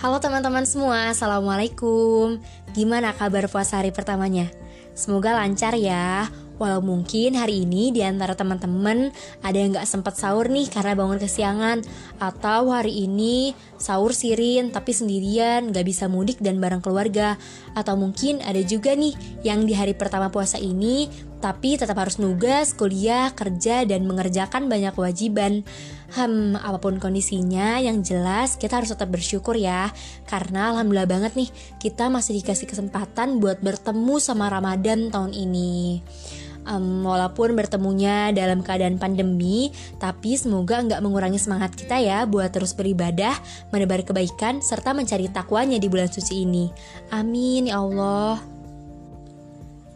Halo teman-teman semua, Assalamualaikum. Gimana kabar puasa hari pertamanya? Semoga lancar ya. Walau mungkin hari ini di antara teman-teman ada yang gak sempat sahur nih karena bangun kesiangan. Atau hari ini sahur sirin tapi sendirian gak bisa mudik dan bareng keluarga. Atau mungkin ada juga nih yang di hari pertama puasa ini tapi tetap harus nugas, kuliah, kerja, dan mengerjakan banyak kewajiban. Hmm, apa pun kondisinya, yang jelas kita harus tetap bersyukur ya. Karena alhamdulillah banget nih, kita masih dikasih kesempatan buat bertemu sama Ramadan tahun ini. Um, walaupun bertemunya dalam keadaan pandemi, tapi semoga nggak mengurangi semangat kita ya buat terus beribadah, menebar kebaikan, serta mencari takwanya di bulan suci ini. Amin ya Allah.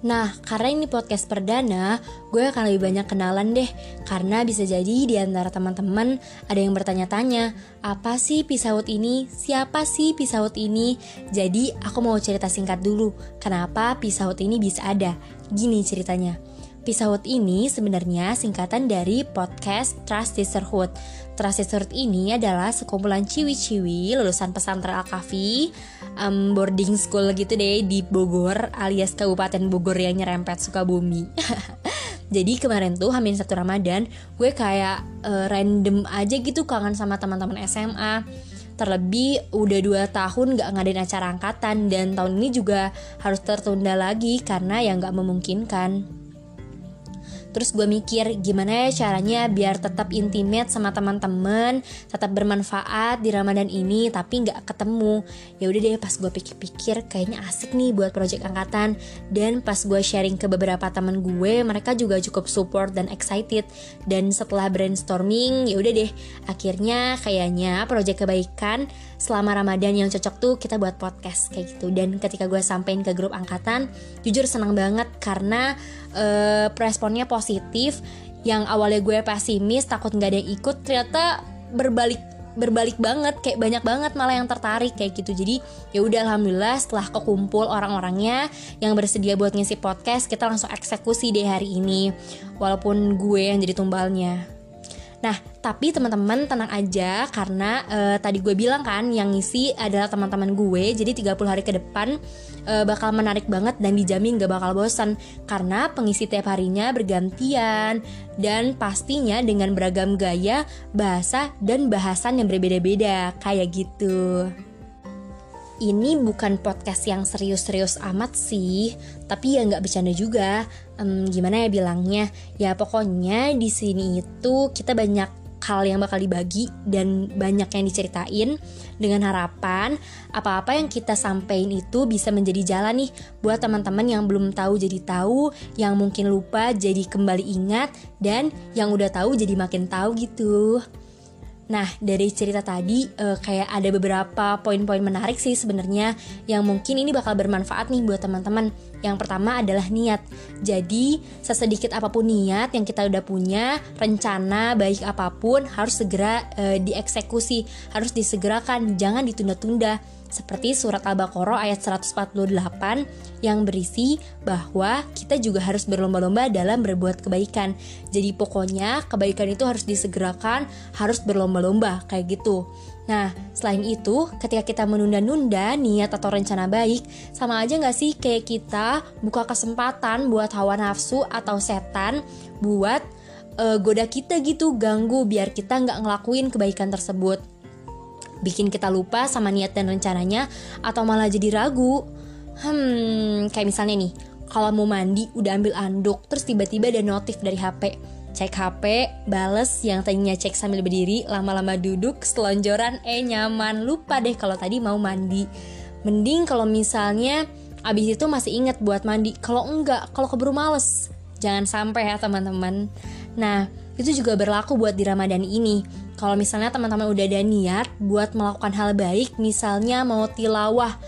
Nah, karena ini podcast perdana, gue akan lebih banyak kenalan deh. Karena bisa jadi di antara teman-teman ada yang bertanya-tanya, apa sih pisaut ini? Siapa sih pisaut ini? Jadi, aku mau cerita singkat dulu, kenapa pisaut ini bisa ada. Gini ceritanya. Pisahut ini sebenarnya singkatan dari podcast Trust Sisterhood. Trust Sisterhood ini adalah sekumpulan ciwi-ciwi lulusan pesantren Al-Kafi um, boarding school gitu deh di Bogor alias Kabupaten Bogor yang nyerempet Sukabumi. Jadi kemarin tuh hamin satu Ramadan gue kayak uh, random aja gitu kangen sama teman-teman SMA terlebih udah dua tahun gak ngadain acara angkatan dan tahun ini juga harus tertunda lagi karena yang gak memungkinkan. Terus gue mikir gimana ya caranya biar tetap intimate sama teman-teman, tetap bermanfaat di Ramadan ini tapi nggak ketemu. Ya udah deh pas gue pikir-pikir kayaknya asik nih buat project angkatan dan pas gue sharing ke beberapa teman gue, mereka juga cukup support dan excited. Dan setelah brainstorming, ya udah deh akhirnya kayaknya project kebaikan selama Ramadan yang cocok tuh kita buat podcast kayak gitu. Dan ketika gue sampein ke grup angkatan, jujur senang banget karena uh, responnya positif yang awalnya gue pesimis takut nggak ada yang ikut ternyata berbalik berbalik banget kayak banyak banget malah yang tertarik kayak gitu. Jadi ya udah alhamdulillah setelah kekumpul orang-orangnya yang bersedia buat ngisi podcast kita langsung eksekusi deh hari ini walaupun gue yang jadi tumbalnya Nah, tapi teman-teman tenang aja karena uh, tadi gue bilang kan yang ngisi adalah teman-teman gue. Jadi 30 hari ke depan uh, bakal menarik banget dan dijamin gak bakal bosan karena pengisi tiap harinya bergantian. Dan pastinya dengan beragam gaya, bahasa dan bahasan yang berbeda-beda. Kayak gitu ini bukan podcast yang serius-serius amat sih, tapi ya nggak bercanda juga. Um, gimana ya bilangnya? Ya pokoknya di sini itu kita banyak hal yang bakal dibagi dan banyak yang diceritain dengan harapan apa-apa yang kita sampaikan itu bisa menjadi jalan nih buat teman-teman yang belum tahu jadi tahu, yang mungkin lupa jadi kembali ingat dan yang udah tahu jadi makin tahu gitu. Nah, dari cerita tadi uh, kayak ada beberapa poin-poin menarik sih sebenarnya yang mungkin ini bakal bermanfaat nih buat teman-teman. Yang pertama adalah niat. Jadi, sesedikit apa pun niat yang kita udah punya, rencana baik apa pun harus segera uh, dieksekusi, harus disegerakan, jangan ditunda-tunda seperti surat Al-Baqarah ayat 148 yang berisi bahwa kita juga harus berlomba-lomba dalam berbuat kebaikan. Jadi pokoknya kebaikan itu harus disegerakan, harus berlomba-lomba kayak gitu. Nah, selain itu, ketika kita menunda-nunda niat atau rencana baik, sama aja gak sih kayak kita buka kesempatan buat hawa nafsu atau setan buat uh, goda kita gitu, ganggu biar kita nggak ngelakuin kebaikan tersebut bikin kita lupa sama niat dan rencananya atau malah jadi ragu. Hmm, kayak misalnya nih, kalau mau mandi udah ambil anduk, terus tiba-tiba ada notif dari HP. Cek HP, bales yang tadinya cek sambil berdiri, lama-lama duduk, selonjoran, eh nyaman, lupa deh kalau tadi mau mandi. Mending kalau misalnya abis itu masih inget buat mandi, kalau enggak, kalau keburu males. Jangan sampai ya teman-teman. Nah, itu juga berlaku buat di Ramadan ini. Kalau misalnya teman-teman udah ada niat buat melakukan hal baik, misalnya mau tilawah,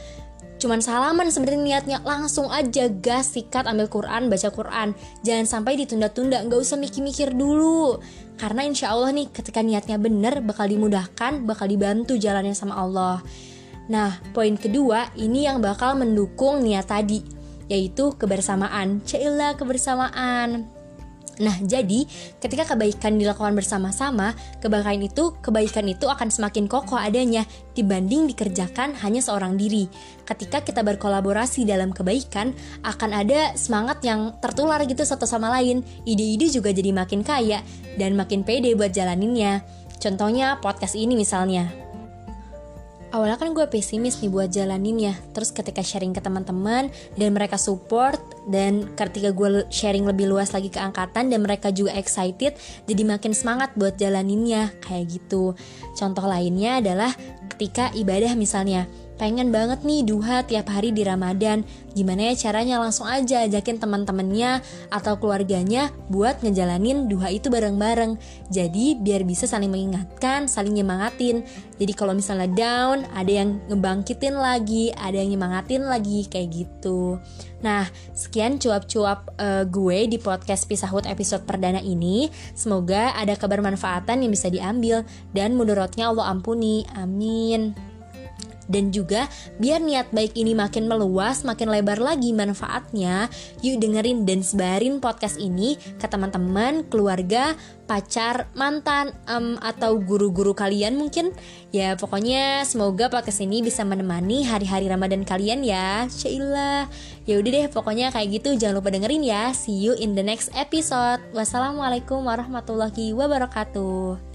cuman salaman sebenarnya niatnya langsung aja gas sikat ambil Quran baca Quran. Jangan sampai ditunda-tunda nggak usah mikir-mikir dulu. Karena insya Allah nih ketika niatnya bener bakal dimudahkan bakal dibantu jalannya sama Allah. Nah poin kedua ini yang bakal mendukung niat tadi yaitu kebersamaan. Cailah kebersamaan Nah, jadi ketika kebaikan dilakukan bersama-sama, kebaikan itu kebaikan itu akan semakin kokoh adanya dibanding dikerjakan hanya seorang diri. Ketika kita berkolaborasi dalam kebaikan, akan ada semangat yang tertular gitu satu sama lain. Ide-ide juga jadi makin kaya dan makin pede buat jalaninnya. Contohnya podcast ini misalnya awalnya kan gue pesimis nih buat jalanin ya. Terus ketika sharing ke teman-teman dan mereka support dan ketika gue sharing lebih luas lagi ke angkatan dan mereka juga excited jadi makin semangat buat jalaninnya. Kayak gitu. Contoh lainnya adalah ketika ibadah misalnya pengen banget nih duha tiap hari di Ramadan. Gimana ya caranya langsung aja ajakin teman-temannya atau keluarganya buat ngejalanin duha itu bareng-bareng. Jadi biar bisa saling mengingatkan, saling nyemangatin. Jadi kalau misalnya down, ada yang ngebangkitin lagi, ada yang nyemangatin lagi kayak gitu. Nah, sekian cuap-cuap uh, gue di podcast Pisahut episode perdana ini. Semoga ada kebermanfaatan yang bisa diambil dan mudorotnya Allah ampuni. Amin dan juga biar niat baik ini makin meluas, makin lebar lagi manfaatnya, yuk dengerin dan sebarin podcast ini ke teman-teman, keluarga, pacar, mantan, um, atau guru-guru kalian mungkin. Ya pokoknya semoga podcast ini bisa menemani hari-hari Ramadan kalian ya. Syailah. Ya udah deh pokoknya kayak gitu jangan lupa dengerin ya. See you in the next episode. Wassalamualaikum warahmatullahi wabarakatuh.